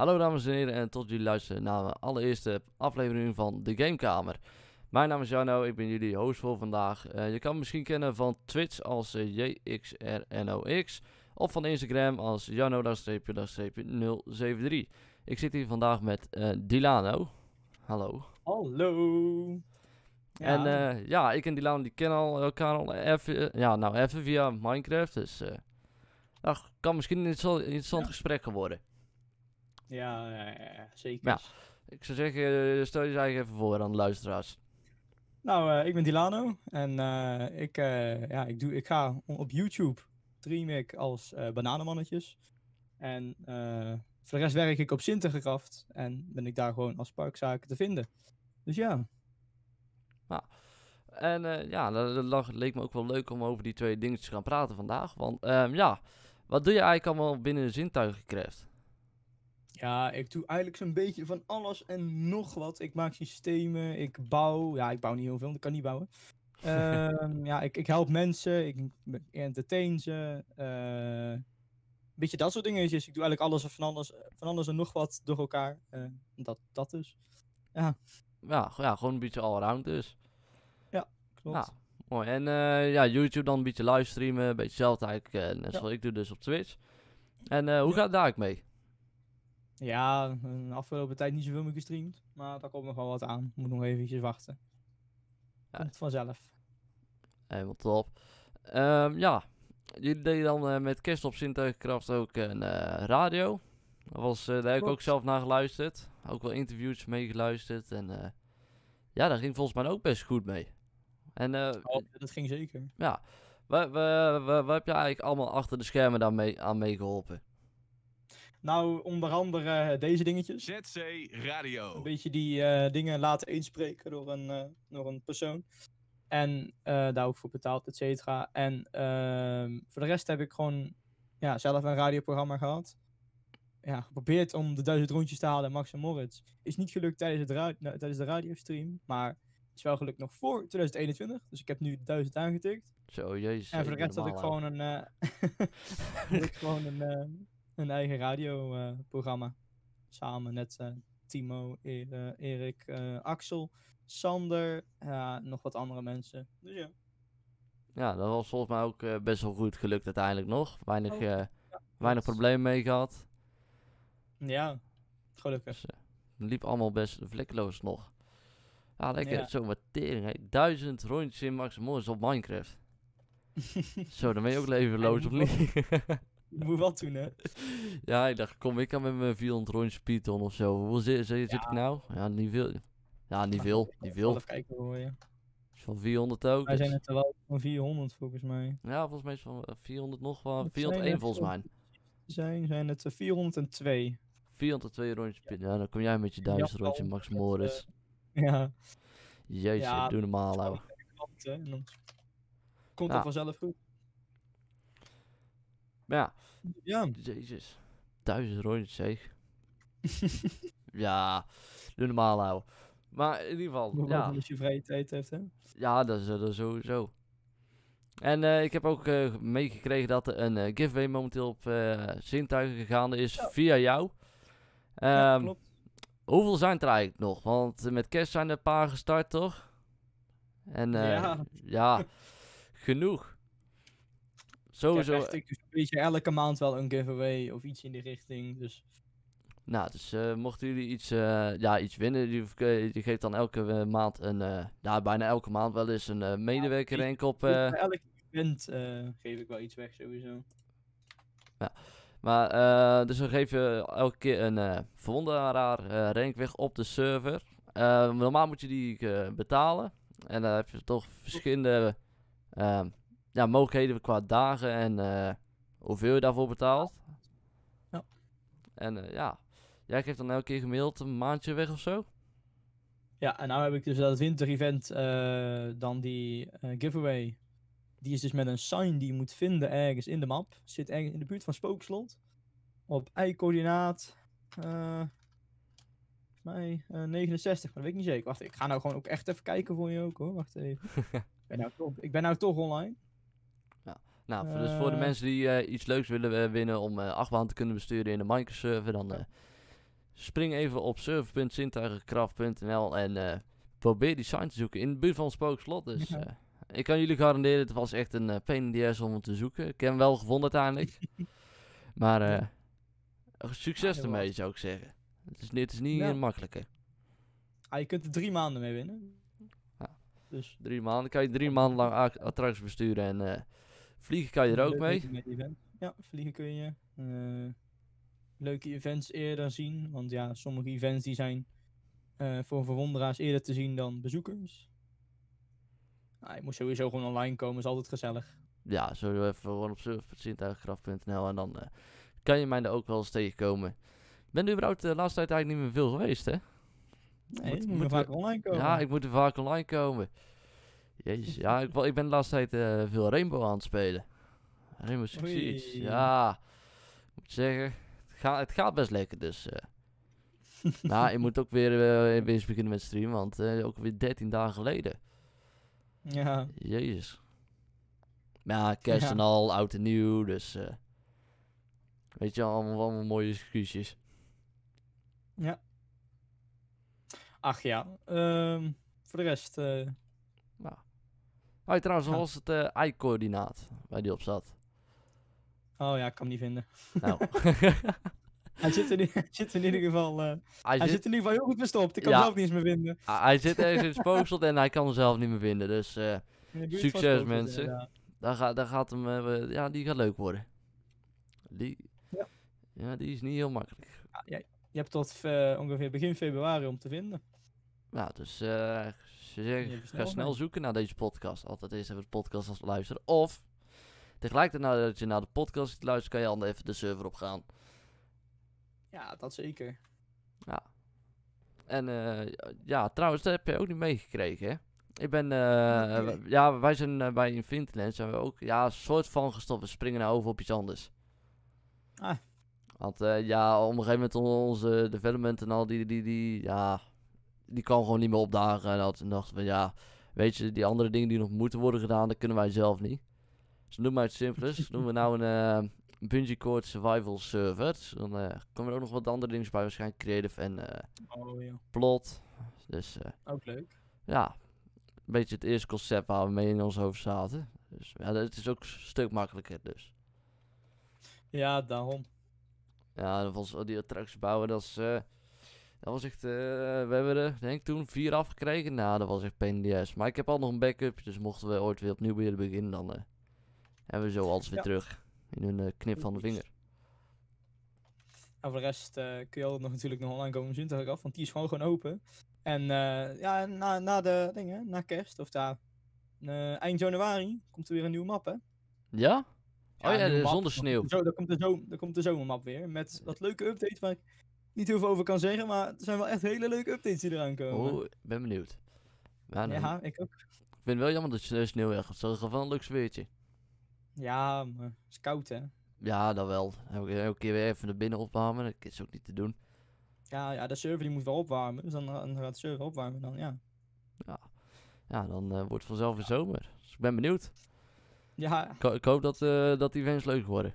Hallo dames en heren en tot jullie luisteren naar de allereerste aflevering van de Gamekamer. Mijn naam is Jano, ik ben jullie host voor vandaag. Eh, je kan me misschien kennen van Twitch als uh, JXRNOX of van Instagram als Jano-073. Ik zit hier vandaag met uh, Dilano. Hallo. Hallo. En uh, ja, ik en Dilano die kennen al elkaar al even, ja, nou even via Minecraft, dus dat kan misschien een interessant, Ja. gesprek geworden. Ja, ja, ja, zeker. Ja. Ik zou zeggen, eh, stel je eigen even voor aan de luisteraars. Nou, eh, ik ben Dilano en eh, ik, ja, ik, doe, ik ga op YouTube stream ik als bananenmannetjes. En voor de rest werk ik op Sinterkraft en ben ik daar gewoon als parkzaken te vinden. Dus ja, En eh, ja, dat, leek me ook wel leuk om over die twee dingetjes te gaan praten vandaag. Want ehm, ja, wat doe je eigenlijk allemaal binnen de zintuigencraft? Ja, ik doe eigenlijk zo'n beetje van alles en nog wat. Ik maak systemen, ik bouw. Ja, ik bouw niet heel veel, ik kan niet bouwen. Ehm, ja, ik, ik help mensen, ik, entertain ze. Een beetje dat soort dingetjes. Ik doe eigenlijk alles en van alles, van alles en nog wat door elkaar. eh, dat, dat dus. Ja, go- ja, gewoon een beetje allround dus. Klopt. Ja, mooi. En eh, ja, YouTube dan een beetje livestreamen, een beetje zelf eigenlijk, net Ja. zoals ik doe dus op Twitch. En hoe Ja. gaat het daar eigenlijk mee? Ja, de afgelopen tijd niet zoveel meer gestreamd. Maar daar komt nog wel wat aan. Moet nog eventjes wachten. Ja. Komt vanzelf. Helemaal top. Ehm, ja, jullie deden dan eh, met kerst op zintuigenkracht ook een eh, radio. Dat was, eh, daar heb ik ook zelf naar geluisterd. Ook wel interviews meegeluisterd. En ja, daar ging volgens mij ook best goed mee. En Oh, dat ging zeker. ja, waar, waar, waar, waar heb je eigenlijk allemaal achter de schermen daarmee, aan meegeholpen? Nou, onder andere eh, deze dingetjes. ZC Radio. Een beetje die eh, dingen laten inspreken door een, eh, door een persoon. En eh, daar ook voor betaald, et cetera. En ehm, voor de rest heb ik gewoon ja, zelf een radioprogramma gehad. Ja, geprobeerd om de duizend rondjes te halen, Max en Moritz. Is niet gelukt tijdens, het ra- nou, tijdens de radiostream, maar is wel gelukt nog voor 2021. Dus ik heb nu de duizend aangetikt. Zo, jezus. En voor de rest had ik gewoon een, eh, had ik gewoon een, een eigen radioprogramma. Samen met eh, Timo, E- eh, Erik, eh, Axel, Sander, nog wat andere mensen. Dus ja. Ja, dat was volgens mij ook best wel goed gelukt uiteindelijk nog. Weinig, Oh, weinig problemen mee gehad. Ja, gelukkig. Dus, het liep allemaal best vlekkeloos nog. Ja, lekker. Ja. Zo, wat tering. hè. Duizend rondjes in Max Morris op Minecraft. Zo, dan ben je ook levenloos, of niet? Je moet wat doen, hè? ja, ik dacht, kom, ik kan met mijn 400 rondjes Python of zo. Hoeveel zit, zit, zit ik nou? Ja, niet veel. Ja, niet veel. Niet veel. Even kijken hoor je. Is van 400 ook. Wij zijn dus- het er wel van 400 volgens mij. Ja, volgens mij is het van eh, 400 nog wel. Het 401 zijn er volgens mij. Zijn, zijn het er 402. 402 rondjes Python. Ja, dan kom jij met je duizend Jan rondje Paul Max met, Morris. Ja, Jezus, ja, doe normaal, ouwe. en dan komt het vanzelf goed. Maar ja, Ja. Jezus. Duizend rondjes zeg. ja, normaal ouwe. Maar in ieder geval, ja, als je vrije tijd hebt, hè? ja dat, is, eh, dat is sowieso. En eh, ik heb ook eh, meegekregen dat er een giveaway momenteel op zintuigen gaande is Ja. via jou. Ja, Ehm, klopt. hoeveel zijn er eigenlijk nog? Want met kerst zijn er een paar gestart, toch? En Ja. ja, genoeg. Ik Sowieso. heb ik, dus een beetje elke maand wel een giveaway of iets in die richting. Dus Nou, dus eh, mochten jullie iets, eh, ja, iets winnen, die, die geeft dan elke maand een, ja, bijna elke maand wel eens een medewerker ik- enkel op. bij eh, elk event geef ik wel iets weg sowieso. maar, eh, dus dan geef je elke keer een eh verwonderaar eh rank weg op de server. Normaal moet je die betalen. En dan heb je toch verschillende ehm, ja, mogelijkheden qua dagen en eh, hoeveel je daarvoor betaalt. Ja. En eh, ja, jij geeft dan elke keer gemiddeld een maandje weg of zo? Ja, en nou heb ik dus dat winter-event, eh, dan die giveaway. Die is dus met een sign die je moet vinden ergens in de map. Zit ergens in de buurt van Spookslot. Op i-coördinaat. mij eh, 69, maar dat weet ik niet zeker. Wacht, ik ga nou gewoon ook echt even kijken voor je ook hoor. Wacht even. ik, ben nou toch, ik ben nou toch online. Nou, voor- dus voor de Eh. mensen die eh, iets leuks willen eh, winnen om achtbaan te kunnen besturen in de Minecraft server, dan spring even op server.zintuigenkracht.nl en probeer die sign te zoeken in de buurt van Spookslot. Dus Ja. ik kan jullie garanderen, het was echt een uh, pain in the om hem te zoeken. Ik heb hem wel gevonden uiteindelijk. maar succes Ja, ermee, zou ik zeggen. Het is, niet- het is niet Ja. makkelijker. Ah, je kunt er drie maanden mee winnen. Ja. Dus Drie maanden kan je drie maanden lang attracties besturen en vliegen kan je er ook mee. Ja, vliegen kun je. eh, leuke events eerder zien. Want ja, sommige events die zijn eh, voor verwonderaars eerder te zien dan bezoekers. Nou, je moet sowieso gewoon online komen, is altijd gezellig. Ja, zo even gewoon op surf.zintuigenkracht.nl en dan eh, kan je mij er ook wel eens tegenkomen. Ik ben er überhaupt de laatste tijd eigenlijk niet meer veel geweest, hè? Nee, Moet- moet, moet we- vaak online komen. Ja, ik moet er vaak online komen. Jezus, ja, ik, ik ben de laatste tijd eh, veel Rainbow aan het spelen. Rainbow Six ja. Ik moet zeggen, het, gaat het gaat best lekker, dus... eh nou, ik moet ook weer, eh, weer eens beginnen met streamen, want ook weer 13 dagen geleden. ja. Jezus. Maar ja, kerst Ja. en al, oud en nieuw, dus... weet je, allemaal, allemaal mooie excuses. Ach ja, ehm, voor de rest, Oh, trouwens, Ja. was het eh i-coördinaat waar die op zat? oh ja, ik kan hem niet vinden. Nou, Hij zit in, hij zit in ieder geval, eh, hij, hij zit, zit in ieder geval heel goed verstopt. Ik kan Ja. hem zelf niet eens meer vinden. ah, hij zit ergens in het spookslot en hij kan hem zelf niet meer vinden. Dus eh, Succes, mensen. daar, gaat, daar gaat hem, ja, die gaat leuk worden. Die, Ja. die is niet heel makkelijk. Je hebt tot ongeveer begin februari om te vinden. Ja, dus eh, ze zeggen, ga snel zoeken naar deze podcast. Altijd eerst even de podcast als luisteren. Of tegelijkertijd nadat je naar de podcast luistert, kan je dan even de server op gaan. Ja, dat zeker. En eh, ja, trouwens, dat heb je ook niet meegekregen, hè? Ik ben, eh, ja, wij zijn eh, bij Infinity zijn we ook, ja, een soort van gestopt. We springen nou over op iets anders. Ah. Want eh, ja, op een gegeven moment on- onze development en al, die, die, die, ja, die kan gewoon niet meer opdagen. En dat- toen dachten we, ja, weet je, die andere dingen die nog moeten worden gedaan, dat kunnen wij zelf niet. Dus noem maar het simpelst. Doen we nou een eh Bungee Cord Survival Server. Dan eh, komen er ook nog wat andere dingen bij, waarschijnlijk creative en eh, Oh ja, plot. Dus ook leuk. ja, een beetje het eerste concept waar we mee in ons hoofd zaten. Dus ja, het is ook een stuk makkelijker dus. Ja, daarom. Ja, was die attracties bouwen, dat is... dat was echt... eh, we hebben er denk ik toen vier afgekregen. Nou, dat was echt ass. Maar ik heb al nog een backup, dus mochten we ooit weer opnieuw willen beginnen, dan eh, hebben we zo alles weer Ja. terug. In een eh, knip van de vinger. En voor de rest kun je altijd nog natuurlijk nog online komen zien af, want die is gewoon gewoon open. En ja, na, na de dingen, na kerst, of daar, eind januari, komt er weer een nieuwe map, hè? Ja? Oh ja, zonder sneeuw. Zo, dan, komt de zo, dan komt de zomermap weer, met wat leuke updates waar ik niet heel veel over kan zeggen, maar er zijn wel echt hele leuke updates die eraan komen. Oh, ik ben benieuwd. Ja, ja, ik ook. Ik vind het wel jammer dat je sneeuw weg. Het is wel een leuk sfeertje. Ja, maar het is koud, hè? Ja, dat wel. Elke, keer weer even naar binnen opwarmen. Dat is ook niet te doen. Ja, ja, de server die moet wel opwarmen, dus dan, dan gaat de server opwarmen dan, ja. Ja, dan eh, wordt het vanzelf weer zomer. Dus ik ben benieuwd. Ja, ik hoop dat, eh dat die events leuk worden.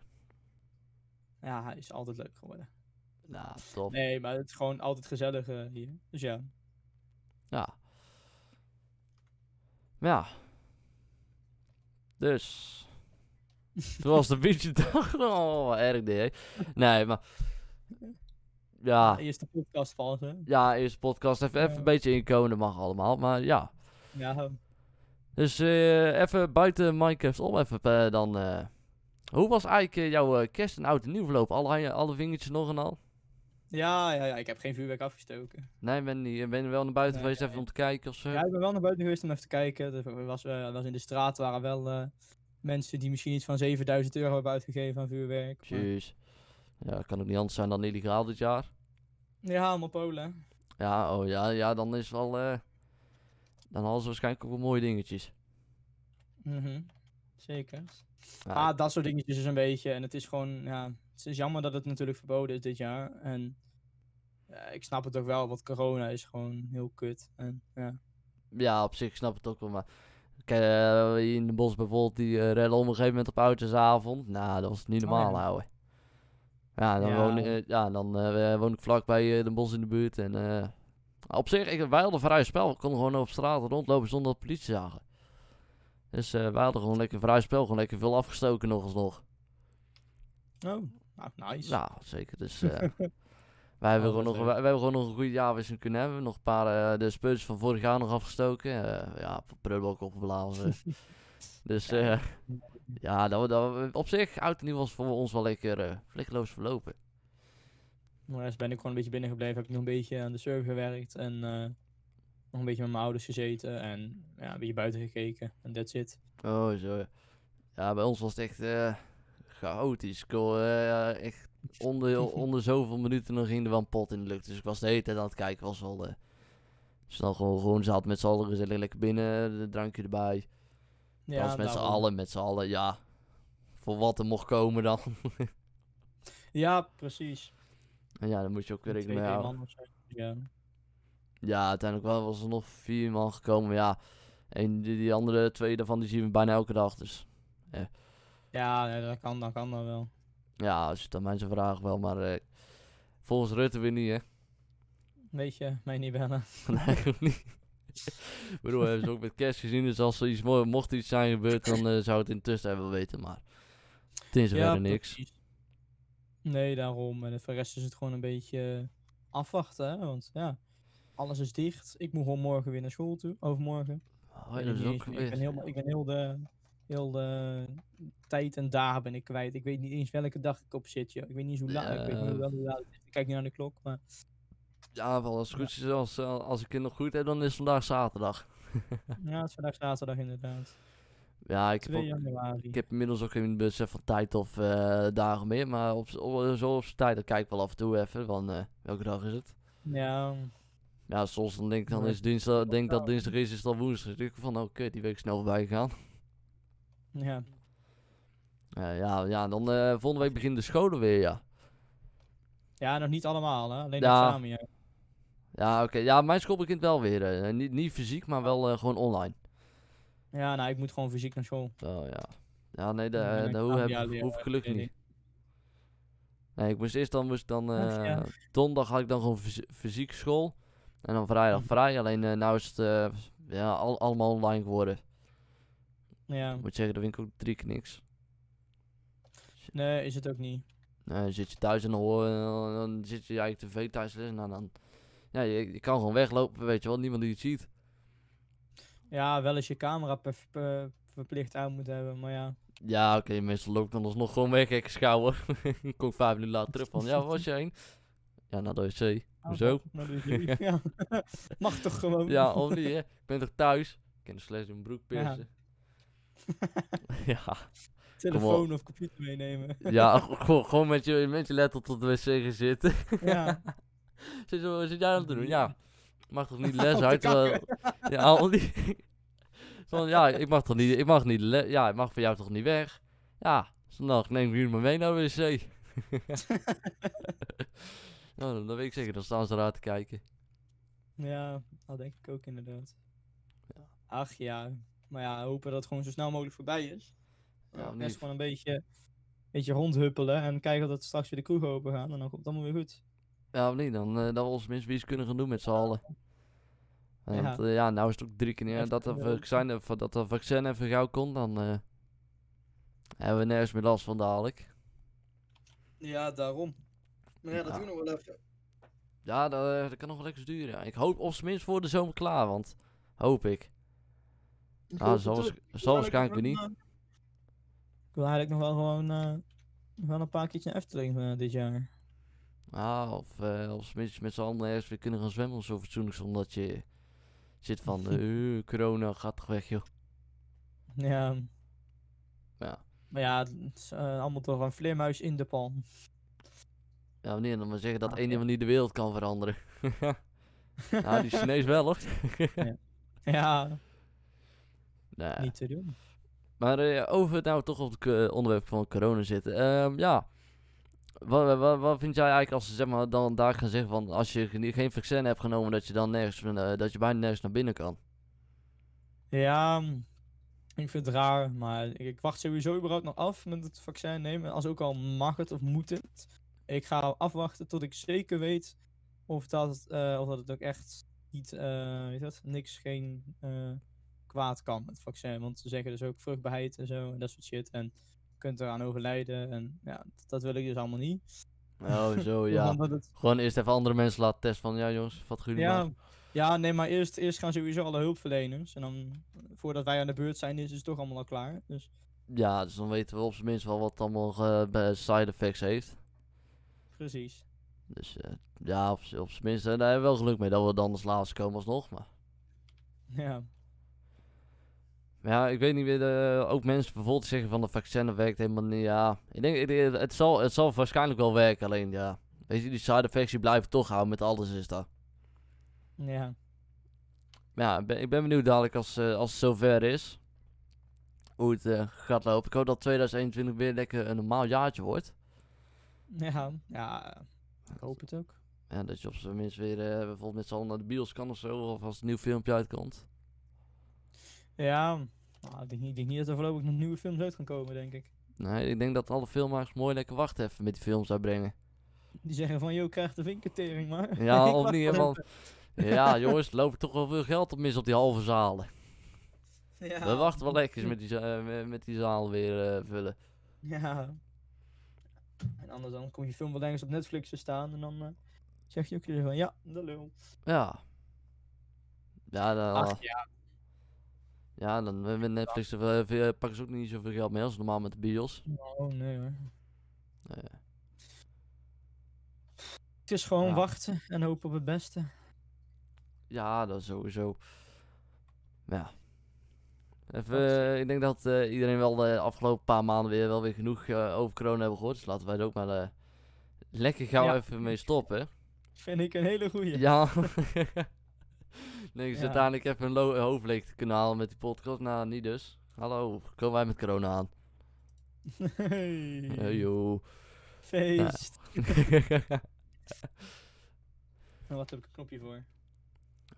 ja, hij is altijd leuk geworden. Nou, top. Nee, maar het is gewoon altijd gezellig eh, hier. Dus ja. Ja. Ja. Dus. Toen was de beetje dag. Oh, erg hè. Nee, maar. Ja. Eerst de podcast vast, hè? Ja, eerst podcast. Even, even Ja. een beetje inkomen. Dat mag allemaal. Maar ja. Ja, Dus eh, even buiten Minecraft om. Even eh, dan. hoe was eigenlijk jouw kerst en oud en nieuw verloop? Alle, alle vingertjes nog en al? Ja, ja, ja, ik heb geen vuurwerk afgestoken. Nee, ben, niet, ben je wel naar buiten Nee, geweest nee. even om te kijken of zo? Ja, ik ben wel naar buiten geweest om even te kijken. Er was, eh, was in de straat waren wel eh, mensen die misschien iets van 7000 euro hebben uitgegeven aan vuurwerk. maar- Jeez. Ja, kan ook niet anders zijn dan illegaal dit jaar. Ja, allemaal Polen. Ja, oh ja, ja, dan is wel. eh, dan hadden ze waarschijnlijk ook wel mooie dingetjes. Mhm, Zeker. Ja, Ah, dat soort dingetjes is een beetje. En het is gewoon, ja, het is jammer dat het natuurlijk verboden is dit jaar. En ja, ik snap het ook wel, want corona is gewoon heel kut. En ja, ja, op zich snap ik het ook wel, maar. Kijk, eh, in de bos bijvoorbeeld, die eh, redden op een gegeven moment op oudjesavond. Nou, dat was niet Oh, normaal, ja. houden. Ja, dan, Ja. Woon, ik- eh, ja, dan woon ik vlakbij de bos in de buurt. En eh, op zich, ik, wij hadden vrij spel. We konden gewoon op straat rondlopen zonder dat politie zagen. Dus wij hadden gewoon lekker vrij spel. Gewoon lekker veel afgestoken nog eens nog. Oh, nou, nice. Ja, zeker. Dus eh, wij, hebben Oh, gewoon nog, wij, wij hebben gewoon nog een goede jaarwisseling kunnen hebben. Nog een paar eh, de speurtjes van vorig jaar nog afgestoken. Eh, ja, prullenbak opgeblazen. dus ja, dat, op zich, oud en nieuw was voor ons wel lekker vlekkeloos verlopen. Maar eerst ben ik gewoon een beetje binnengebleven. Heb ik nog een beetje aan de server gewerkt. En nog een beetje met mijn ouders gezeten. En ja, een beetje buiten gekeken. En that's it. Oh, zo. ja. Bij ons was het echt chaotisch. Eh, echt onder, onder zoveel minuten dan ging er wel een pot in de lucht. Dus ik was de hele tijd aan het kijken. Was wel eh, snel gewoon, gewoon zat met z'n allen gezellig lekker binnen. De drankje erbij. Ja, was met z'n allen, met z'n allen, ja. Voor wat er mocht komen dan. Ja, precies. en ja, dan moet je ook weer rekening mee houden. Ja. Ja, uiteindelijk wel was er nog vier man gekomen. Maar ja, en die, die andere twee daarvan die zien we bijna elke dag. Dus Ja, nee, dat kan, dat kan dan wel. ja, als je het aan mij zou vragen wel. Maar eh, volgens Rutte weer niet, hè. Weet je, mij niet bellen. Nee, ook niet. Ik bedoel, we hebben ze ook met kerst gezien. Dus als er iets mo- mocht iets zijn gebeurd, dan eh, zou het intussen wel weten. Maar het is verder niks. precies. Nee, daarom. En voor de rest is het gewoon een beetje eh, afwachten. Hè? Want ja, alles is dicht. Ik moet gewoon morgen weer naar school toe. Overmorgen. Oh, ja, ik dat is ook ik, ben weer. ik ben heel de, heel de tijd en dagen ben ik kwijt. Ik weet niet eens welke dag ik op zit. Joh. Ik weet niet hoe laat. Ik weet niet Ja. wel hoe laat het is. Ik kijk niet naar de klok. Maar Ja, wel als het goed is, als, eh, als ik het nog goed heb, dan is het vandaag zaterdag. ja, het is vandaag zaterdag inderdaad. Ja, ik heb, 2 ook, januari. ik heb inmiddels ook geen besef van tijd of eh, dagen meer. Maar op, zo op zijn tijd, dan kijk ik wel af en toe even. Van eh, welke dag is het? Ja, Ja, soms dan denk ik dan is dinsdag, denk dat dinsdag is, is al woensdag. Dus ik van, kut, die week snel voorbij gegaan. Ja. Eh, ja, ja, dan eh, volgende week beginnen de scholen weer, ja. ja, nog niet allemaal. Hè? Alleen Ja. examen. Ja. Ja, oké. Ja, mijn school begint wel weer. eh, niet, niet fysiek, maar wel gewoon online. ja, nou, ik moet gewoon fysiek naar school. Zo, ja. Ja, nee, de, Ja, ik de, ga hoe heb, via leren, hoef ik gelukkig niet. Nee, ik moest eerst dan, moest dan donderdag had ik dan gewoon fysi- fysiek school. En dan vrijdag Hm. vrij. Alleen nou is het ja, al, allemaal online geworden. Ja, Ik moet zeggen, ik ook drie keer niks. nee, is het ook niet. Nee, dan zit je thuis en dan, hoor, dan, dan zit je eigenlijk tv thuis lezen. Nou, dan, ja, je, je kan gewoon weglopen, weet je wel. Niemand die het ziet. Ja, wel eens je camera per, per- verplicht aan moet hebben, maar ja. Ja, oké, meestal loop ik dan alsnog gewoon weg, gekke schouwen. Kom ik vijf minuten later terug van, ja, waar was je heen? Ja, naar de wc. Hoezo? Je niet. ja. Mag toch gewoon? Ja, of niet, hè? Ik ben toch thuis? Ik kan de slash in mijn broek Ja. Ja, Telefoon of computer meenemen. ja, gewoon, gewoon met, je, met je laptop tot de wc gaan zitten. ja. Zit, zit jij aan te doen? Ja, ik mag toch niet les uit? terwijl- Ja, al die... Van, ja, ik mag toch niet, ik mag niet, le- ja, ik mag van jou toch niet weg? Ja, zondag neem ik jullie maar mee naar de wc. nou, dan, dan weet ik zeker, dan staan ze raar te kijken. ja, dat denk ik ook inderdaad. Ach ja, maar ja, hopen dat het gewoon zo snel mogelijk voorbij is. Ja. Eerst gewoon een beetje, beetje rondhuppelen en kijken dat straks weer de kroeg open gaan en dan komt het allemaal weer goed. Ja, of niet, dan uh, dat we ons minstens iets kunnen gaan doen met z'n allen. Ja. Want eh, ja, nou is het ook drie keer neer dat kunnen vaccin, even- dat dat vaccin even gauw komt, dan eh, hebben we nergens meer last van dadelijk. Ja, daarom. Maar ja, dat doen we nog wel even. Ja, dat, eh, dat kan nog wel lekker duren. Ik hoop op zijn minst voor de zomer klaar, want hoop ik. Ah, zal, waarsch- zal waarschijnlijk weer niet. Ik wil eigenlijk nog wel gewoon eh, nog wel een paar keertje naar Efteling eh, dit jaar. Ah, of uh, of minstens met z'n allen ergens weer kunnen gaan zwemmen of zo fatsoenlijk, zonder dat je zit van, eh, corona gaat toch weg, joh. Ja. Ja. Maar ja, het is eh, allemaal toch een vleermuis in de pan. Ja, wanneer dan maar zeggen dat Ah, één ja. iemand niet de wereld kan veranderen. nou, die Chinees wel, hoor. Ja, nee. niet te doen. Maar eh, over het nou toch op het onderwerp van corona zitten. Ehm, ja, wat, wat, wat vind jij eigenlijk als ze zeg maar, dan daar gaan zeggen van als je ge- geen vaccin hebt genomen dat je dan nergens, eh, dat je bijna nergens naar binnen kan? Ja, mm, ik vind het raar, maar ik, ik wacht sowieso überhaupt nog af met het vaccin nemen. Als ook al mag het of moet het. ik ga afwachten tot ik zeker weet of dat, eh, of dat het ook echt niet, eh, weet wat, niks, geen kwaad kan, het vaccin. Want ze zeggen dus ook vruchtbaarheid en zo, en dat soort shit. En je kunt eraan overlijden. En ja, dat, dat wil ik dus allemaal niet. Oh, zo ja. Het- Gewoon eerst even andere mensen laten testen van, ja jongens, wat jullie ja, maar. ja, nee, maar eerst, eerst gaan sowieso alle hulpverleners. En dan, voordat wij aan de beurt zijn, is het toch allemaal al klaar. Dus Ja, dus dan weten we op zijn minst wel wat allemaal bij side effects heeft. precies. Dus eh, ja, op, op zijn minst, eh, daar hebben we wel geluk mee dat we dan als laatste komen alsnog. Maar, Ja, ja, ik weet niet meer, eh, ook mensen bijvoorbeeld zeggen van de vaccin werkt helemaal niet. Ja, ik denk, het, zal, het zal waarschijnlijk wel werken, alleen ja. Weet je, die side effects die blijven toch houden met alles is dat. ja. Ja, ik ben, ik ben benieuwd dadelijk als, eh, als het zover is. Hoe het eh, gaat lopen. Ik hoop dat 2021 weer lekker een normaal jaartje wordt. Ja, ja, ik hoop het ook. En dat je op zijn minst weer bijvoorbeeld met z'n allen naar de bios kan of zo. Of als een nieuw filmpje uitkomt. Ja, nou, ik, denk niet, ik denk niet dat er voorlopig nog nieuwe films uit gaan komen, denk ik. Nee, ik denk dat alle filmmakers mooi lekker wachten even met die films uitbrengen. Die zeggen van, yo, krijg de vinkentering maar. Ja, of niet helemaal. Ja, jongens, er loopt toch wel veel geld op mis op die halve zalen. Ja. We wachten wel lekker met die, eh, met- die zaal weer eh, vullen. Ja. En anders dan kom je film wel ergens op Netflix te staan en dan eh, zeg je ook weer van, ja, de lul. Ja. Ja, dan, Ach ja. Ja, dan met Netflix eh, pakken ze ook niet zoveel geld mee als normaal met de bios. Oh nee hoor. Eh, Het is gewoon Ja. wachten en hopen op het beste. Ja, dat sowieso. Ja. Even, eh, ik denk dat eh, iedereen wel de afgelopen paar maanden weer wel weer genoeg over corona hebben gehoord. Dus laten wij er ook maar lekker gauw Ja. even mee stoppen. Vind ik een hele goeie. Ja. nee, dus Ja. uiteindelijk even een lo- hoofdleek te kunnen halen met die podcast. Nou, niet dus. Hallo, komen wij met corona aan? Hey. Hey, joh. Feest. En wat heb ik een knopje voor?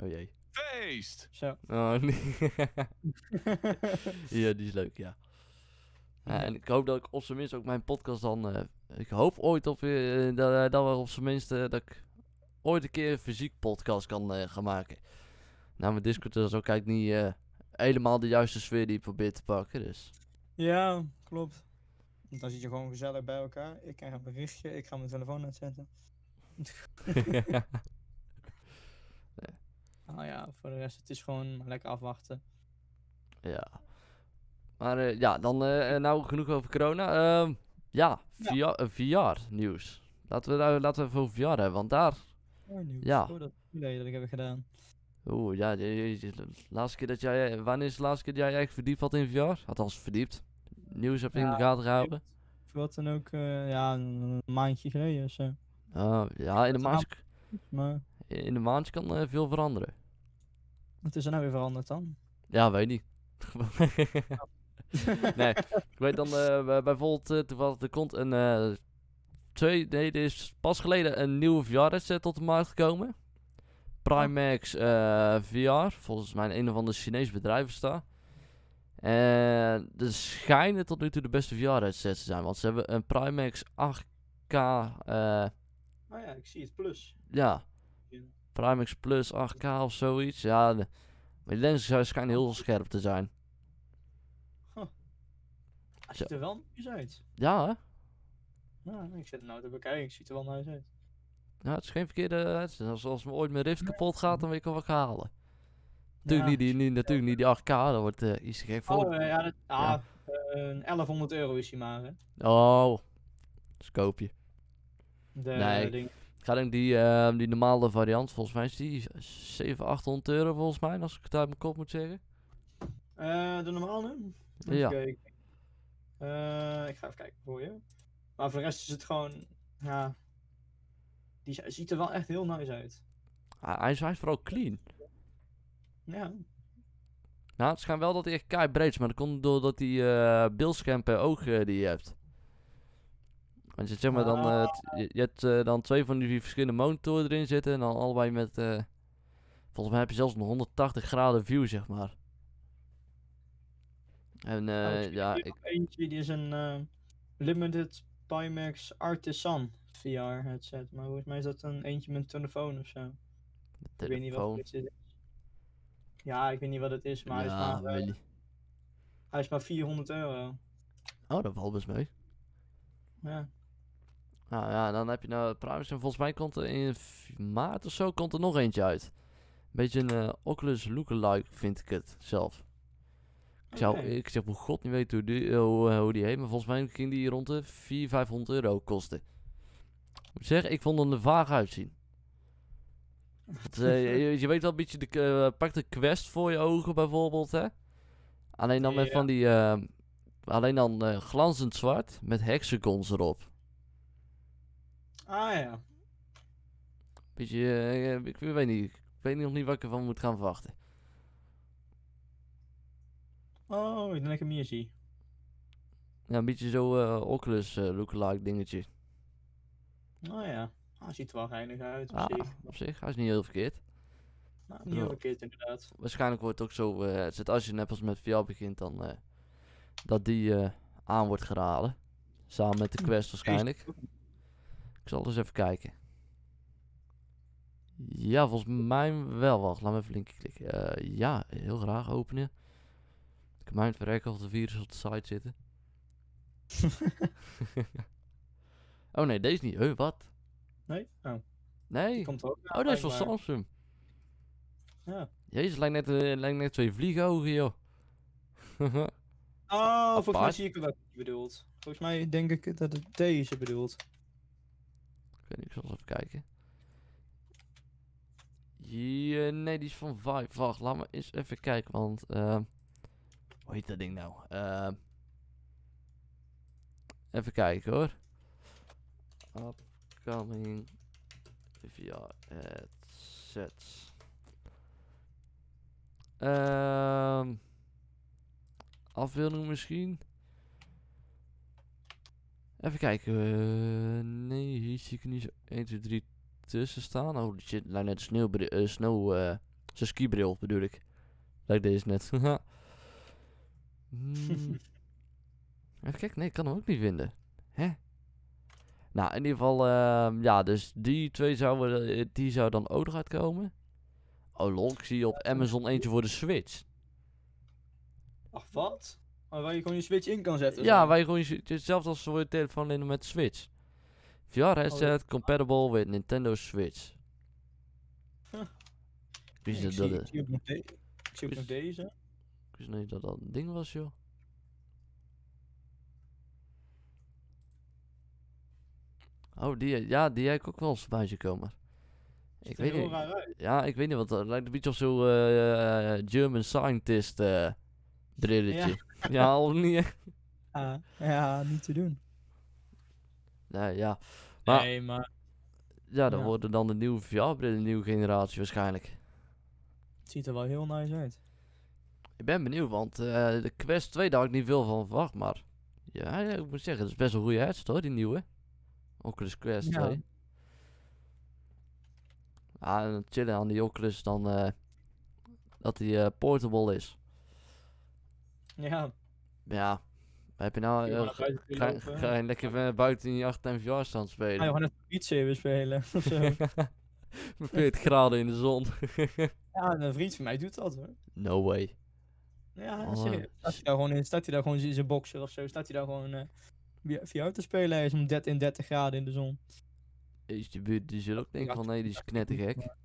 oh jee. Feest! Zo. Oh, nee. ja, die is leuk, ja. Ja, en ik hoop dat ik op zijn minst ook mijn podcast dan... eh, ik hoop ooit op, eh, dat, dat we op zijn minst... eh, dat ik ooit een keer een fysiek podcast kan eh, gaan maken. Nou, mijn Discord is ook eigenlijk niet eh, helemaal de juiste sfeer die ik probeer te pakken, dus... Ja, klopt. Want Dan zit je gewoon gezellig bij elkaar. Ik krijg een berichtje, ik ga mijn telefoon uitzetten. Nou ja, voor de rest, het is gewoon lekker afwachten. ja. Maar eh, ja, dan eh, nou genoeg over corona. Ehm, ja, Ja. VR, VR-nieuws. Laten we, laten we even over VR hebben, want daar... Oh, nieuws. Ja. Oh, dat is dat ik heb gedaan. Oeh, ja, de laatste keer dat jij, wanneer is de laatste keer dat jij echt verdiept had in VR? Althans, verdiept. Nieuws heb je in de gaten gehouden? Wat dan ook, eh, ja, een, maandje geleden of zo. Oh, ja, in de maand, Maar in de maand kan eh, veel veranderen. wat is er nou weer veranderd dan? Ja, weet niet. nee, ik weet dan eh, bij- bijvoorbeeld toevallig, er komt een twee, nee, er is pas geleden een nieuwe VR-headset tot de markt gekomen. Primax eh, VR, volgens mij een of ander Chinees bedrijf is dat. En er schijnen tot nu toe de beste VR-headsets te zijn, want ze hebben een Primax 8K, eh, Oh ja, ik zie het plus. ja. Primax Plus 8K of zoiets. Ja, de, maar die lenzen schijnen heel scherp te zijn. Hij ziet er wel nice uit. Ja, hè? Ja, ik zit er nou te bekijken, ik ziet er wel nice uit. Ja, het is geen verkeerde. Als, als me ooit mijn Rift kapot gaat, dan weet ik wel wat ik halen. Natuurlijk, Ja. niet, die, niet, natuurlijk niet die 8K, dat wordt eh iets te gek voor. Oh, eh, ja, dat, ah, Ja. eh, 1100 euro is hij maar, hè. Oh, dus koop je. De Nee. ding. Ik ga denk die, die normale variant, volgens mij is die 700, 800 euro volgens mij, als ik het uit mijn kop moet zeggen. Eh, de normale? Even Ja. Eh, ik ga even kijken voor je. Maar voor de rest is het gewoon, ja... Die zi- ziet er wel echt heel nice uit. Hij, hij is hij is vooral clean. Ja, Nou, het schijnt wel dat hij echt kei breed is, maar dat komt doordat die eh beeldscherm per oog eh, die je hebt. Want je, zeg maar dan, eh, je, je hebt eh, dan twee van die verschillende monitoren erin zitten en dan allebei met, eh, volgens mij heb je zelfs een 180 graden view, zeg maar. En eh zie ja, ik, eentje, die is een eh, Limited Pimax Artisan VR-headset. Maar volgens mij is dat een eentje met een telefoon of zo. De Ik weet niet wat telefoon. het is. Ja, ik weet niet wat het is, maar, hij, is Ja, maar weet niet. hij is maar 400 euro. Oh, dat valt best mee. Ja. Nou ja, dan heb je nou privacy. En volgens mij komt er in maart of zo komt er nog eentje uit. Beetje een eh, Oculus lookalike vind ik het zelf. Ik zou, ik zeg hoe god niet weten hoe die, eh, hoe, hoe die heet, maar volgens mij ging die rond de 400, 500 euro kosten. Ik moet zeggen, ik vond hem er vaag uitzien. Eh, je, je weet wel een beetje, de, eh, pak de quest voor je ogen bijvoorbeeld, hè. Alleen dan met Ja. van die, eh, alleen dan glanzend zwart met hexagons erop. Ah ja. Beetje, eh, ik weet niet, ik weet nog niet wat ik ervan moet gaan verwachten. Oh, ik denk dat ik hem hier zie. Ja, een beetje zo Oculus lookalike dingetje. Oh ja. Ah, ziet er wel geinig uit op Ah, zich. op zich, hij is niet heel verkeerd. Nou, niet heel verkeerd inderdaad. Waarschijnlijk wordt het ook zo, eh, als je net als met VR begint, dan eh, dat die eh, aan wordt geraden. Samen met de Quest waarschijnlijk. Ik zal eens even kijken. Ja, volgens mij wel. Wacht, laat me even linkje klikken. Ja, heel graag openen. Ik kan mij het verrekken of de virus op de site zitten. oh nee, deze niet. Huh, wat? Nee? Oh, Nee. die komt ook Oh, dat is van. Samsung. Ja. Jezus, lijkt net, eh, lijkt net twee vliegenogen, joh. Oh, volgens mij Apart. zie ik wel wat je bedoelt. Volgens mij denk ik dat het deze bedoelt. Ik weet niet, ik zal eens even kijken. Ja, nee, die is van Vive. Wacht, laat me eens even kijken, want... ehm hoe heet dat ding nou? Even kijken, hoor. Upcoming VR headsets. Ehm afbeelding misschien? Even kijken. eh, nee, hier zie ik niet zo 1, 2, 3 tussen staan. Oh shit, lijkt net eh snow, eh zijn skibril bedoel ik. Lijkt deze net. Hmm. Even kijken, nee, ik kan hem ook niet vinden. Hè? Nou, in ieder geval, ehm, ja, dus die twee zouden, eh, die zou dan ook nog uitkomen. Oh lol, ik zie op Amazon eentje voor de Switch. Ach, wat? Oh, waar je gewoon je Switch in kan zetten. Ja, zo. waar je gewoon je- hetzelfde als voor je telefoon alleen met Switch. VR headset compatible with Nintendo Switch. Huh. Ik wist zie, dat, ik zie ook nog, deze. ik wist niet dat dat een ding was, joh. Oh, die, ja, die heb ik ook wel eens bij komen. Ik weet niet. raar. Ja, ik weet niet, want dat lijkt een beetje op zo'n eh, eh, German scientist eh brilletje. Ja, al niet echt. Ah, ja, niet te doen. Nee, ja. Maar- nee, maar Ja, dan Ja. worden dan de nieuwe VR-brillen, de nieuwe generatie waarschijnlijk. het ziet er wel heel nice uit. Ik ben benieuwd, want eh, de Quest 2 daar had ik niet veel van verwacht, maar... Ja, ja, ik moet zeggen, het is best een goede headset hoor, die nieuwe. Oculus Quest Ja. 2. Ja, en het chillen aan die Oculus dan eh, dat die eh, portable is. Ja, Ja, heb je nou... buiten ga, je lekker buiten in je 8 en VR je spelen? gewoon even Beat Saber spelen of zo. Met 40 graden in de zon. ja, een vriend van mij doet dat hoor. no way. Ja, Oh, serieus. Staat hij daar gewoon in, staat hij daar gewoon in zijn boxer of zo, staat hij daar gewoon VR te spelen. Is om 30 in 30 graden in de zon. Is die buurt die zullen ook denken Ja, van nee, die is knettergek.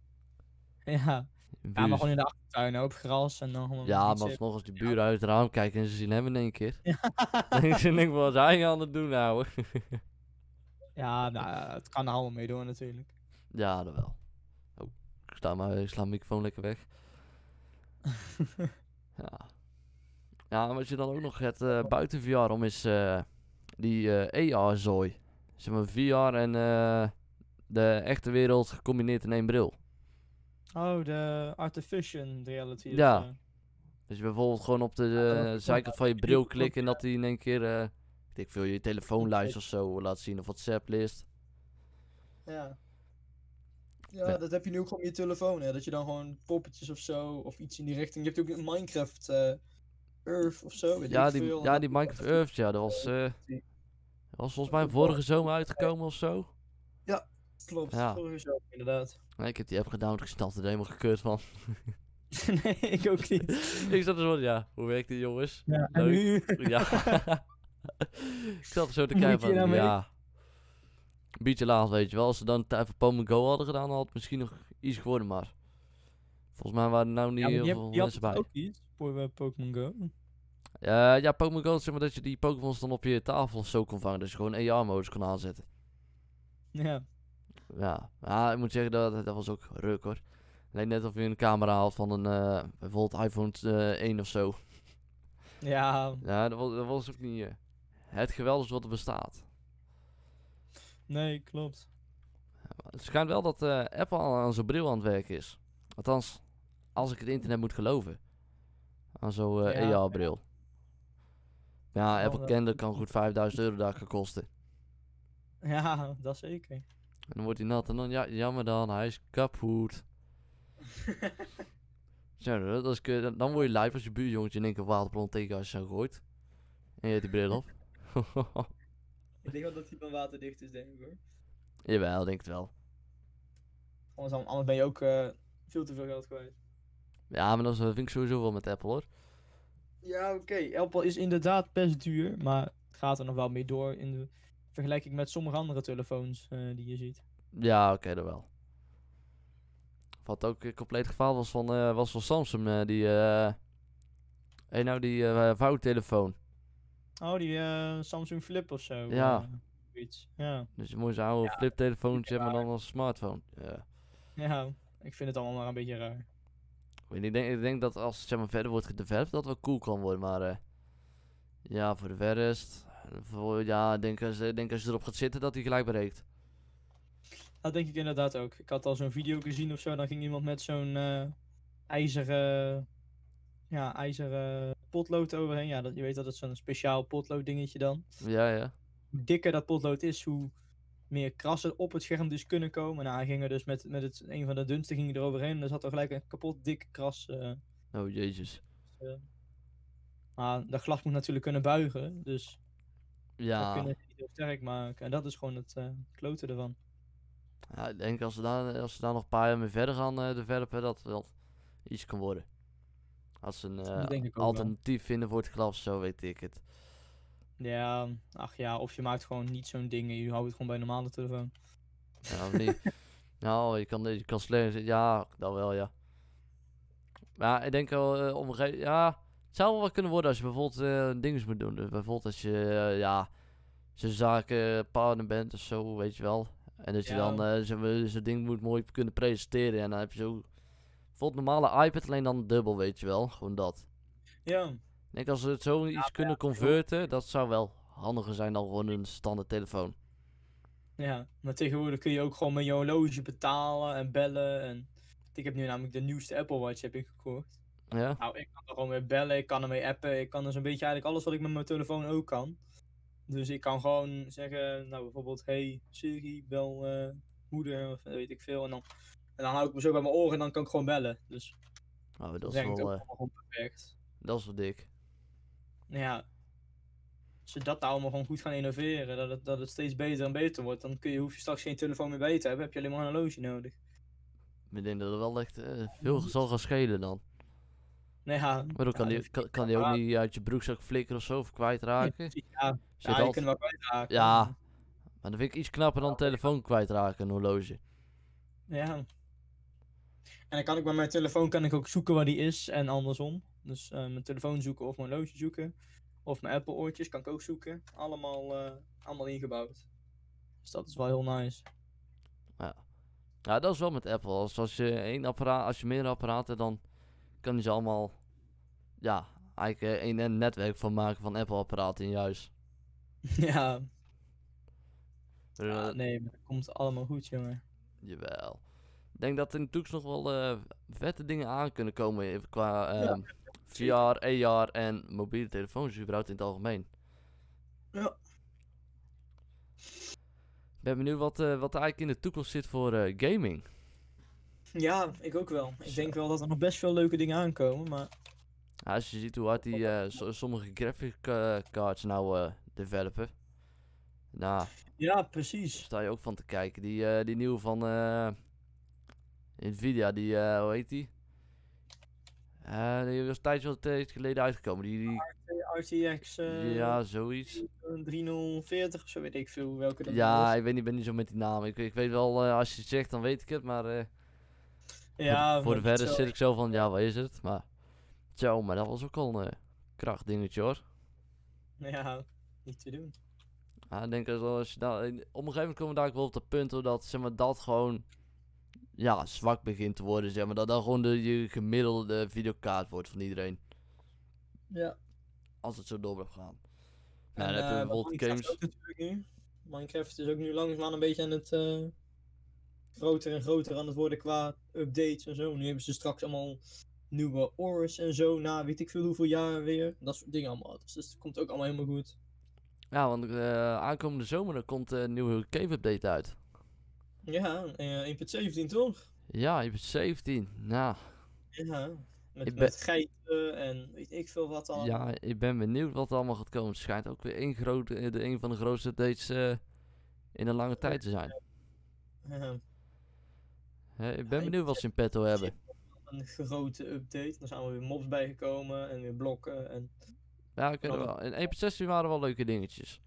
Ja, ja maar gewoon in de achtertuin op gras en dan gewoon Ja, maar alsnog als die buren uit het raam kijken en ze zien hem in één keer. Dan denk ze, denk, wat hij aan het doen nou? Ja, nou, ja, het kan er allemaal mee door natuurlijk. ja, dat wel. Oh, ik sta maar, ik sla mijn microfoon lekker weg. ja. Ja, en wat je dan ook nog hebt eh, buiten VR om is eh, die eh AR-zooi. Zeg maar VR en eh, de echte wereld gecombineerd in één bril. Oh, de artificial reality. of Ja. Dus je bijvoorbeeld gewoon op de is zijkant van je bril klikken en dat hij in één keer, eh ik denk veel, je telefoonlijst of zo laat zien of WhatsApp-list. Ja. Ja, Ja. dat heb je nu ook gewoon op je telefoon, hè. Dat je dan gewoon poppetjes of zo, of iets in die richting. Je hebt ook een Minecraft eh, Earth of zo. weet Ja, ik die, veel. ja, die Minecraft Earth, ja, dat was, eh, was volgens mij vorige zomer uitgekomen of zo. Klopt, Ja. vorige show, inderdaad. Nee, ik heb die app gedownload gestart er helemaal gekeurd van. nee, ik ook niet. ik zat er zo, ja, hoe werkt dit jongens? Ja, en Leuk. nu? Ja. ik zat er zo te kijken van, nou ja. Een beetje laat, weet je wel. Als ze dan tijd voor Pokémon Go hadden gedaan, dan had het misschien nog iets geworden, maar... Volgens mij waren er nou niet Ja, heel die, veel die mensen bij. ook niet voor eh, Pokémon Go. Eh, ja, Pokémon Go, zeg maar dat je die Pokémons dan op je tafel of zo kon vangen. Dus je gewoon AR-modus kon aanzetten. Ja. Ja, ja ik moet zeggen, dat, dat was ook ruk hoor. Lijkt net of je een camera had van een, eh, bijvoorbeeld iPhone eh, 1 of zo. Ja, Ja, dat was, dat was ook niet het geweldigste wat er bestaat. nee, klopt. Het schijnt wel dat Apple al aan zo'n bril aan het werken is. Althans, als ik het internet moet geloven. Aan zo'n Ja, AR-bril. Ja, Wel, Apple Candle kan goed 5000 euro daar gaan kosten. Ja, dat zeker. En dan wordt hij nat en dan, ja, jammer dan, hij is kapot. Zo, dat is, dan- dan word je lijp als je buurjongetje in één keer waterbron tegen als je zo gooit. En je hebt die bril op. ik denk wel dat hij van waterdicht is, denk ik hoor. Jawel, denk het wel. Anders, ben je ook eh, veel te veel geld kwijt. Ja, maar dat vind ik sowieso wel met Apple hoor. Ja, oké. Apple is inderdaad best duur, maar het gaat er nog wel mee door in de vergelijking met sommige andere telefoons eh, die je ziet. Ja, oké, dat wel. Wat ook een compleet geval was van, eh, was van Samsung, eh, die, eh hey, nou die eh vouwtelefoon. Oh, die eh, Samsung Flip of zo. Ja. ja. Dus je moet zo'n oude fliptelefoontje hebben, maar dan als smartphone. Ja. Ja, ik vind het allemaal maar een beetje raar. Ik, denk, ik denk dat als het zeg maar, verder wordt gedeveloped, dat het wel cool kan worden, maar eh, ja, voor de rest, voor, ja, ik denk als, denk als je erop gaat zitten, dat hij gelijk breekt. Dat denk ik inderdaad ook. Ik had al zo'n video gezien of zo, dan ging iemand met zo'n eh, ijzeren, ja, ijzeren potlood overheen. Ja, dat, je weet dat het zo'n speciaal potlood dingetje dan. Ja, ja. Hoe dikker dat potlood is, hoe meer krassen op het scherm dus kunnen komen. Nou, hij ging er dus met, met het, een van de dunste ging eroverheen en er zat er gelijk een kapot dikke kras. eh, Oh, jezus. maar dat glas moet natuurlijk kunnen buigen, dus dat Ja, kunnen ze niet heel sterk maken. En dat is gewoon het eh klote ervan. ja, ik denk als ze daar, als ze daar nog een paar jaar mee verder gaan eh developen, dat wel iets kan worden. Als ze een eh, Dat wel. alternatief vinden voor het glas, zo weet ik het. Ja, ach ja, of je maakt gewoon niet zo'n ding en je houdt het gewoon bij een normale telefoon. Ja, of niet? nou, je kan, je kan slecht Ja, dat wel, ja. Maar ik denk wel, eh, om ja, het zou wel wat kunnen worden als je bijvoorbeeld eh dingen moet doen. Dus bijvoorbeeld als je, eh, ja, zo'n zakenpartner bent of zo, weet je wel. En dat je Ja. dan zo'n zo'n ding moet mooi kunnen presenteren. En dan heb je zo, bijvoorbeeld normale iPad, alleen dan dubbel, weet je wel. Gewoon dat. Ja, Ik denk als ze het zo iets kunnen converten, dat zou wel handiger zijn dan gewoon een standaard telefoon. ja, maar tegenwoordig kun je ook gewoon met je horloge betalen en bellen. En ik heb nu namelijk de nieuwste Apple Watch heb ik gekocht. Ja? Nou, ik kan er gewoon mee bellen, ik kan ermee appen, ik kan dus een beetje eigenlijk alles wat ik met mijn telefoon ook kan. Dus ik kan gewoon zeggen, nou bijvoorbeeld, hey Siri, bel eh, moeder of weet ik veel. En dan, en dan hou ik me zo bij mijn oren en dan kan ik gewoon bellen. Dus Oh, dat is wel, gewoon perfect. dat is wel dik. Nou ja, als ze dat nou allemaal gewoon goed gaan innoveren, dat het, dat het steeds beter en beter wordt, dan kun je, hoef je straks geen telefoon meer bij te hebben, heb je alleen maar een horloge nodig. Ik denk dat het wel echt eh, veel zal gaan schelen dan. Nou ja, Maar dan kan, ja, die, kan, kan die ook niet uit je broekzak flikkeren of zo, of kwijtraken. Ja, ja, Zit ja je altijd- kunt wel kwijtraken. Ja. Maar dan vind ik iets knapper dan een telefoon kwijtraken, een horloge. Ja. En dan kan ik bij mijn telefoon kan ik ook zoeken waar die is en andersom. Dus eh, mijn telefoon zoeken of mijn horloge zoeken. Of mijn Apple oortjes kan ik ook zoeken. Allemaal, eh, allemaal ingebouwd. Dus dat is wel heel nice. Ja, dat is wel met Apple. Als, als je één apparaat, als je meerdere apparaten, dan kan je ze allemaal, ja, eigenlijk eh, één netwerk van maken van Apple apparaten in je huis. ja, ja, nee, maar dat komt allemaal goed, jongen. Jawel. Ik denk dat er in de toekomst nog wel vette dingen aan kunnen komen qua ehm, VR, AR en mobiele telefoons überhaupt in het algemeen. Ja. Ik ben benieuwd wat, eh, wat er eigenlijk in de toekomst zit voor eh, gaming. Ja, ik ook wel. Ik denk wel dat er nog best veel leuke dingen aankomen, maar... Ja, als je ziet hoe hard die eh, so- sommige graphic cards nou developen. Nou, Ja, precies. sta je ook van te kijken. Die, die nieuwe van Nvidia, die, hoe heet die? Eh, die was wel een tijdje geleden uitgekomen. Die, die, RTX eh, ja, zoiets. 3040 of zo weet ik veel welke dat Ja, ik weet niet, ben niet zo met die naam. Ik, ik weet wel, eh, als je het zegt, dan weet ik het. Maar eh, ja voor, voor de verder zit ik zo van, ja, wat is het? Maar, zo, maar dat was ook al een eh, krachtdingetje hoor. Ja, niet te doen. Ja, ik denk als, als je daar, op een gegeven moment komen we daar ook wel op dat punt hoor, dat zeg maar, dat gewoon ja, zwak begint te worden. Zeg maar, dat dat gewoon de je gemiddelde videokaart wordt van iedereen. Ja. Als het zo door blijft gaan. En, Nou, dan heb je eh, bijvoorbeeld Minecraft games. ook natuurlijk nu. Minecraft is ook nu langzaamaan een beetje aan het eh, groter en groter aan het worden qua updates en zo. Nu hebben ze straks allemaal nieuwe ores en zo, na weet ik veel hoeveel jaar weer. Dat soort dingen allemaal. Dus dat komt ook allemaal helemaal goed. Ja, want eh, aankomende zomer dan komt een nieuwe cave update uit. Ja, eh 1.17 toch? Ja, je bent 17. Nou, Ja. Met, Ik ben- met geiten en weet ik veel wat allemaal. ja, ik ben benieuwd wat er allemaal gaat komen. Het schijnt ook weer één, grote, eh, de, een van de grootste updates eh, in een lange tijd te zijn. Ja. Ik ben benieuwd wat ze in petto hebben. Een grote update. Er zijn allemaal weer mobs bijgekomen en weer blokken. En, Ja, het Ja. wel. In 1.16 waren wel leuke dingetjes.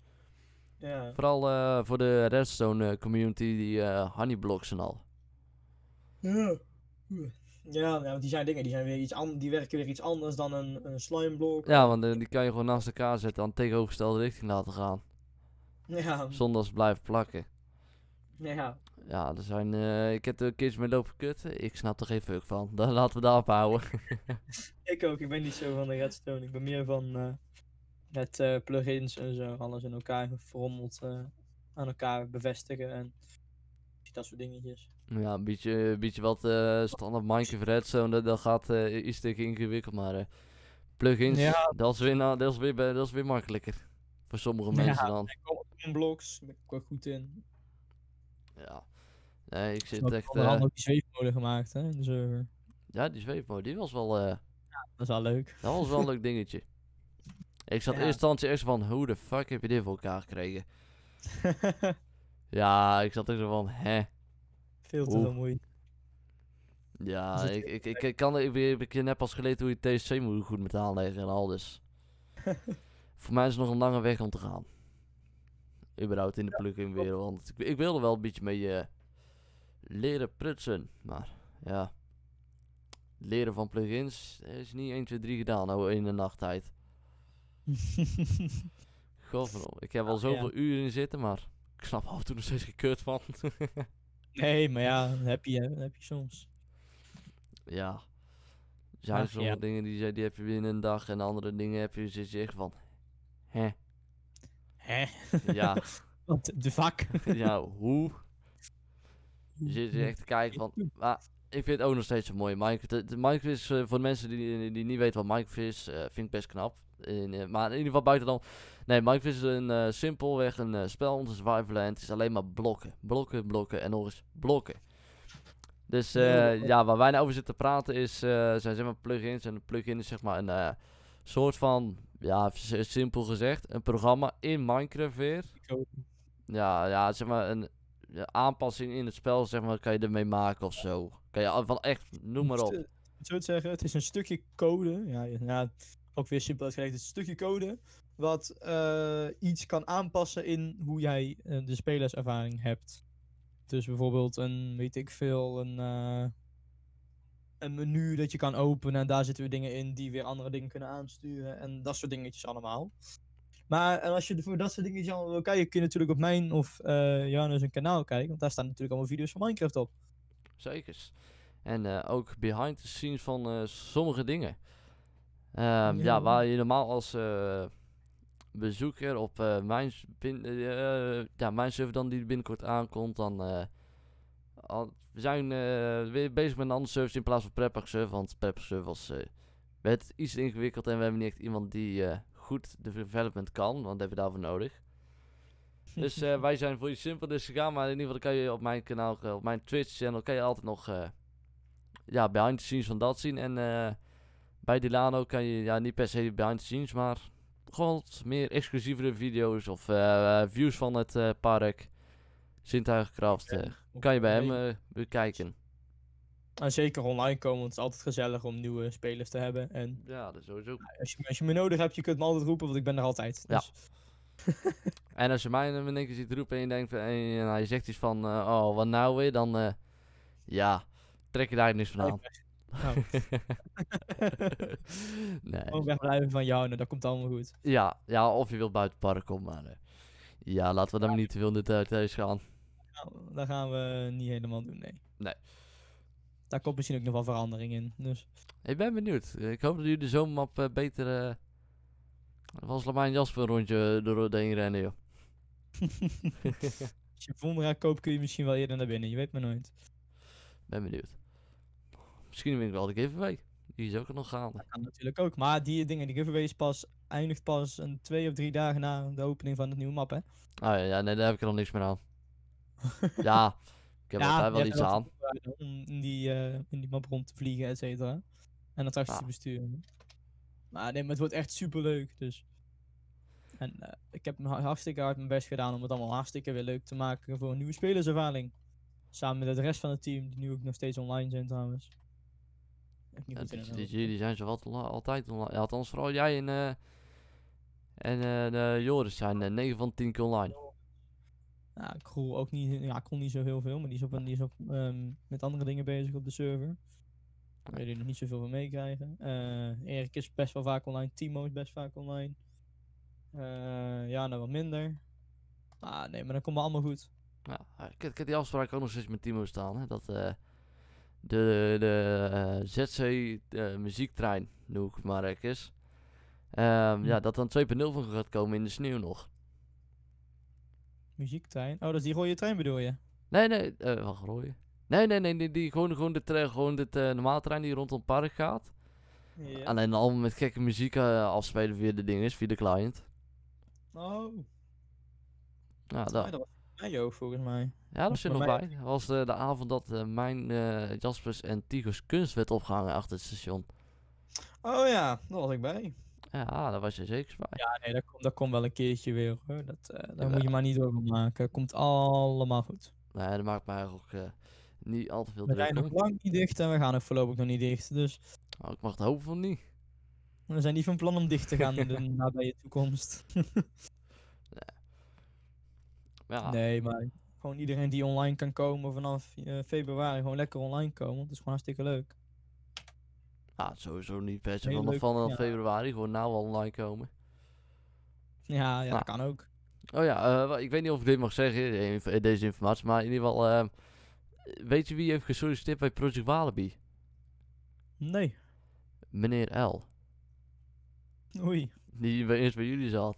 Ja. Vooral eh, voor de Redstone eh, community, die eh honeyblocks en al. Ja. Ja, die zijn dingen, die, zijn weer iets die werken weer iets anders dan een, een slimeblok. Ja, want die kan je gewoon naast elkaar zetten en tegenovergestelde richting laten gaan. Ja, Zonder dat ze blijven plakken. ja. Ja, er zijn, eh, ik heb er een keertje mee lopen kutten. Ik snap er geen fuck van. Dan laten we daarop houden. Ik ook, ik ben niet zo van de redstone. Ik ben meer van eh, met eh, plugins en zo, alles in elkaar verrommeld eh, aan elkaar bevestigen en dat soort dingetjes. ja, een beetje, een beetje wat eh, standaard Minecraft Redstone, dat, dat gaat iets te ingewikkeld. Maar plugins, Ja. dat, is weer, dat, is weer, dat is weer makkelijker. Voor sommige Ja. mensen dan. En blocks, daar ben ik wel goed in. Ja. Nee, ik zit echt... ook die zweefmode gemaakt, hè, in de server. ja, die zweefmode, die was wel... Dat is wel leuk. Dat was wel een leuk dingetje. Ik zat in Ja. eerste instantie echt van, hoe de fuck heb je dit voor elkaar gekregen? Ja, ik zat er zo van, hè? Veel te veel moeite. Ja, ik, ik, ik, ik kan, ik, ik heb je net pas geleerd hoe je TSC moet goed moet aanleggen en al, dus... voor mij is het nog een lange weg om te gaan. Überhaupt in de plugin wereld, want ik, ik wilde wel een beetje mee eh, leren prutsen, maar ja... Leren van plugins is niet 1, 2, 3 gedaan nou in de nachttijd. Godverdomme, ik heb al Ja, zoveel uren in zitten, maar ik snap af en toe nog steeds gekut van. nee, maar ja, heb je, heb je soms. ja. Er zijn Ach, sommige ja. dingen die, die heb je binnen een dag en andere dingen heb je zit je echt van. Hè? Hè? Ja, Wat de vak? ja, hoe? Je zit echt te kijken van. Maar ik vind het ook nog steeds een mooie Minecraft. De, de Minecraft is eh, voor de mensen die, die, die niet weten wat Minecraft is, eh, vind ik best knap. In, eh, maar in ieder geval buiten dan. Nee, Minecraft is een eh, simpelweg een eh, spel, een survival Het is alleen maar blokken. Blokken, blokken en nog eens blokken. Dus Ja. waar wij nou over zitten te praten is, zijn zeg maar plugins. En een plugin is zeg maar een soort van, ja, simpel gezegd, een programma in Minecraft weer. Ja, ja, zeg maar een aanpassing in het spel, zeg maar, kan je ermee maken of zo. Kan je van echt, noem maar op. Stu- Zo te zeggen, het is een stukje code. Ja, ja, ook weer simpel uitgelegd. Een stukje code wat eh, iets kan aanpassen in hoe jij eh, de spelerservaring hebt. Dus bijvoorbeeld een, weet ik veel, een, eh, een menu dat je kan openen en daar zitten weer dingen in die weer andere dingen kunnen aansturen en dat soort dingetjes allemaal. Maar en als je voor dat soort dingetjes allemaal wil kijken, kun je natuurlijk op mijn of eh Janus een kanaal kijken, want daar staan natuurlijk allemaal video's van Minecraft op. Zekers. En ook behind the scenes van sommige dingen. Ehm, ja. Ja. waar je normaal als eh, bezoeker op eh, mijn, bin, eh, ja, mijn server dan die binnenkort aankomt, dan... al, we zijn weer bezig met een andere service in plaats van Preppack server, want Preppack server was, werd iets ingewikkeld en we hebben niet echt iemand die goed de development kan, want dat hebben we daarvoor nodig. Dus wij zijn voor je simpel dus gegaan, maar in ieder geval kan je op mijn kanaal, op mijn Twitch channel, kan je altijd nog ja, behind the scenes van dat zien. En bij Delano kan je ja, niet per se behind the scenes, maar gewoon meer exclusievere video's of eh, eh, views van het eh, park, zintuigenkracht, Ja, Of- kan je bij hem eh, bekijken. En zeker online komen, want het is altijd gezellig om nieuwe spelers te hebben. En Ja, dat is sowieso. als je, als je me nodig hebt, je kunt me altijd roepen, want ik ben er altijd. Ja. Dus, En als je mij dan in één keer ziet roepen en je denkt, en je, je zegt iets van, oh, wat nou weer, dan, eh, ja, trek je daar niks van aan. Nou, nee. gewoon wegblijven van jou, nou, dat komt allemaal goed. Ja, ja, of je wilt buiten het park komen, maar eh, ja, laten we dan maar niet te veel in de thuis gaan. Nou, dat gaan we niet helemaal doen, nee. Nee. Daar komt misschien ook nog wel verandering in. Dus Ik ben benieuwd. Ik hoop dat jullie de zomermap eh, beter... eh was Lamijn Jasper een rondje door de heen rennen, joh. als je Vondra koopt, kun je misschien wel eerder naar binnen. Je weet maar nooit. Ben benieuwd. Misschien win ik wel de giveaway. Die is ook nog gaande. Dat kan natuurlijk ook. Maar die dingen, die giveaway is pas, eindigt pas een twee of drie dagen na de opening van het nieuwe map, hè? Ah ja, ja, nee, daar heb ik er nog niks meer aan. ja, ik heb altijd wel iets aan. Om in die, eh, in die map rond te vliegen, et cetera. En attracties Ja. te besturen. Maar nee, maar het wordt echt super leuk. Dus. En eh, ik heb ha- hartstikke hard mijn best gedaan om het allemaal hartstikke weer leuk te maken voor een nieuwe spelerservaring. Samen met de rest van het team, die nu ook nog steeds online zijn trouwens. Niet goed jullie zijn zo wat altijd online. Althans, vooral jij en, eh en eh, de Joris zijn eh, 9 van 10 keer online. Ja, Kroel ook niet, ja, Kroel niet zo heel veel, maar die is, op, die is op, ehm, met andere dingen bezig op de server. Waar jullie nog niet zoveel van meekrijgen. Eh Erik is best wel vaak online, Timo is best vaak online. Eh ja, nou wat minder. Ah, nee, maar dan komt het allemaal goed. Ja, eh, ik, heb- ik heb die afspraak ook nog steeds met Timo staan. Hè, dat eh, de, de eh, ZC eh, muziektrein, noem ik het maar even. Ehm, Hm. Ja, dat dan 2.0 van gaat komen in de sneeuw nog. Muziektrein. Oh, dat is die rode trein bedoel je? Nee, nee, eh wacht, rooien. Nee, nee, nee, die, die, gewoon, gewoon dit, eh, gewoon dit eh, normale trein die rondom het park gaat. Ja. Alleen allemaal met gekke muziek afspelen via de dinges, via de client. Oh, ja, dat, ook volgens mij. ja, dat zit nog bij. Dat was de, de avond dat eh, mijn eh, Jaspers en Tigos kunst werd opgehangen achter het station. Oh ja, daar was ik bij. Ja, daar was je zeker bij. Ja, nee, dat komt, dat komt wel een keertje weer hoor. Dat, eh daar moet je maar niet over maken. Komt allemaal goed. Nee, dat maakt mij ook eh, niet al te veel We druk zijn nog lang niet dicht en we gaan ook voorlopig nog niet dicht. Dus Oh, ik mag het hopen van niet. we zijn niet van plan om dicht te gaan in de nabije toekomst. Ja, Nee, maar gewoon iedereen die online kan komen vanaf eh, februari, gewoon lekker online komen. Het is gewoon hartstikke leuk. ja, sowieso niet per se vanaf vanaf ja. februari. Gewoon nou online komen. Ja, ja Nou. dat kan ook. Oh ja, eh, ik weet niet of ik dit mag zeggen, eh, eh, deze informatie. Maar in ieder geval, eh, weet je wie heeft gesolliciteerd bij Project Walibi? Nee. Meneer L. Oei. Die bij, eerst bij jullie zat.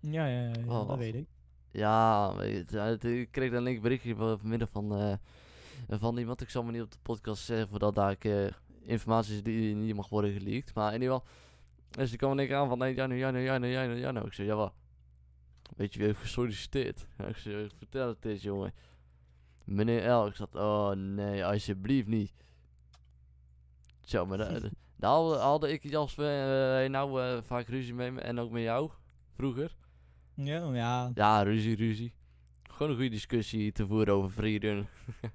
Ja, ja, ja, ja, Oh, dat weet ik. Ja, weet je, het- ik kreeg dan een berichtje van- vanmiddag van, eh, van iemand. Ik zal maar niet op de podcast zeggen voordat daar ik, informatie is die niet mag worden geleakt. Maar in ieder geval, dus die kwam aan van nee, Jano, Jano, Jano, Jano, Jano. Ik zei, ja wat? Weet je wie heeft gesolliciteerd? Ik zei, vertel het eens jongen. Meneer L. Ik zat, oh nee, alsjeblieft niet. Zo, maar da- da- daar hadden, hadden ik Jasper eh, nou eh, vaak ruzie mee me- en ook met jou, vroeger. Ja, ja. Ja, ruzie, ruzie. Gewoon een goede discussie te voeren over freedom.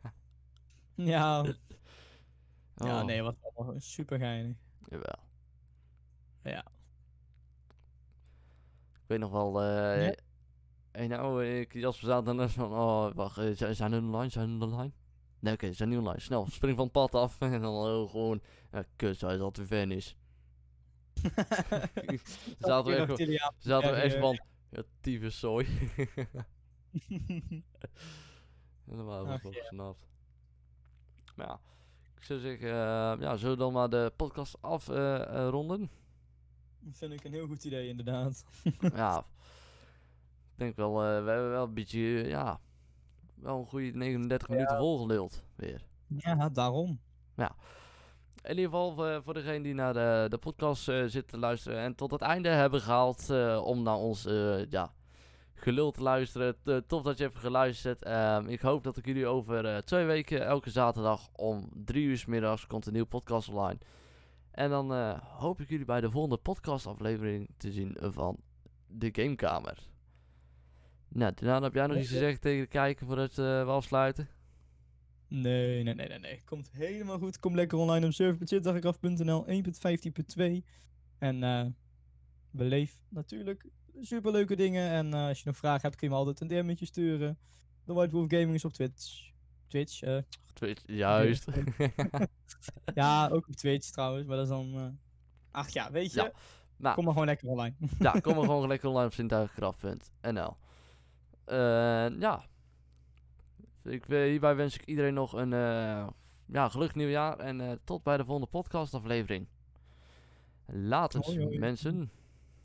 Ja, ja Oh, nee, wat allemaal super geinig. Jawel. Ja. Ik weet nog wel, eh Ja. en nou, ik Jasper zat dan van, oh, wacht, eh, zijn hun online, zijn hun online? Nee, oké, ze zijn niet online. Snel, spring van het pad af en dan oh, gewoon, ja, kus, hij is al te finish. zaten we echt, zaten we echt van, ja, tyfus zooi. En dan waren we Ach, wel ja. gesnapt. Maar ja, ik zou zeggen, eh, ja, zullen we dan maar de podcast afronden? Dat vind ik een heel goed idee, inderdaad. ja, ik denk wel, eh, we hebben wel een beetje, eh, ja, wel een goede 39 minuten volgeluld weer. Ja, daarom. In ieder geval eh, voor degene die naar de, de podcast eh, zit te luisteren en tot het einde hebben gehaald eh, om naar ons ja, gelul te luisteren. T- tof dat je hebt geluisterd. Ehm, ik hoop dat ik jullie over twee weken elke zaterdag om drie uur 's middags komt een nieuwe podcast online. En dan hoop ik jullie bij de volgende podcastaflevering te zien van de Gamekamer. Nou, daarna heb jij nog iets te zeggen tegen de kijker voordat uh, we afsluiten? Nee, nee, nee, nee, nee. Komt helemaal goed. Kom lekker online op server.zitdaggraf.nl 1.15.2. En uh, beleef natuurlijk superleuke dingen. En uh, als je nog vragen hebt, kun je me altijd een DM'tje sturen. De White Wolf Gaming is op Twitch. Twitch, uh, Twitch, juist. ja, ook op Twitch trouwens, maar dat is dan... Ach ja, weet je, ja. Nou, kom maar gewoon lekker online. ja, kom maar gewoon lekker online op zintuiggraf.nl. Ja. Ik, hierbij wens ik iedereen nog een uh, ja, gelukkig nieuwjaar en tot bij de volgende podcastaflevering. Later, mensen.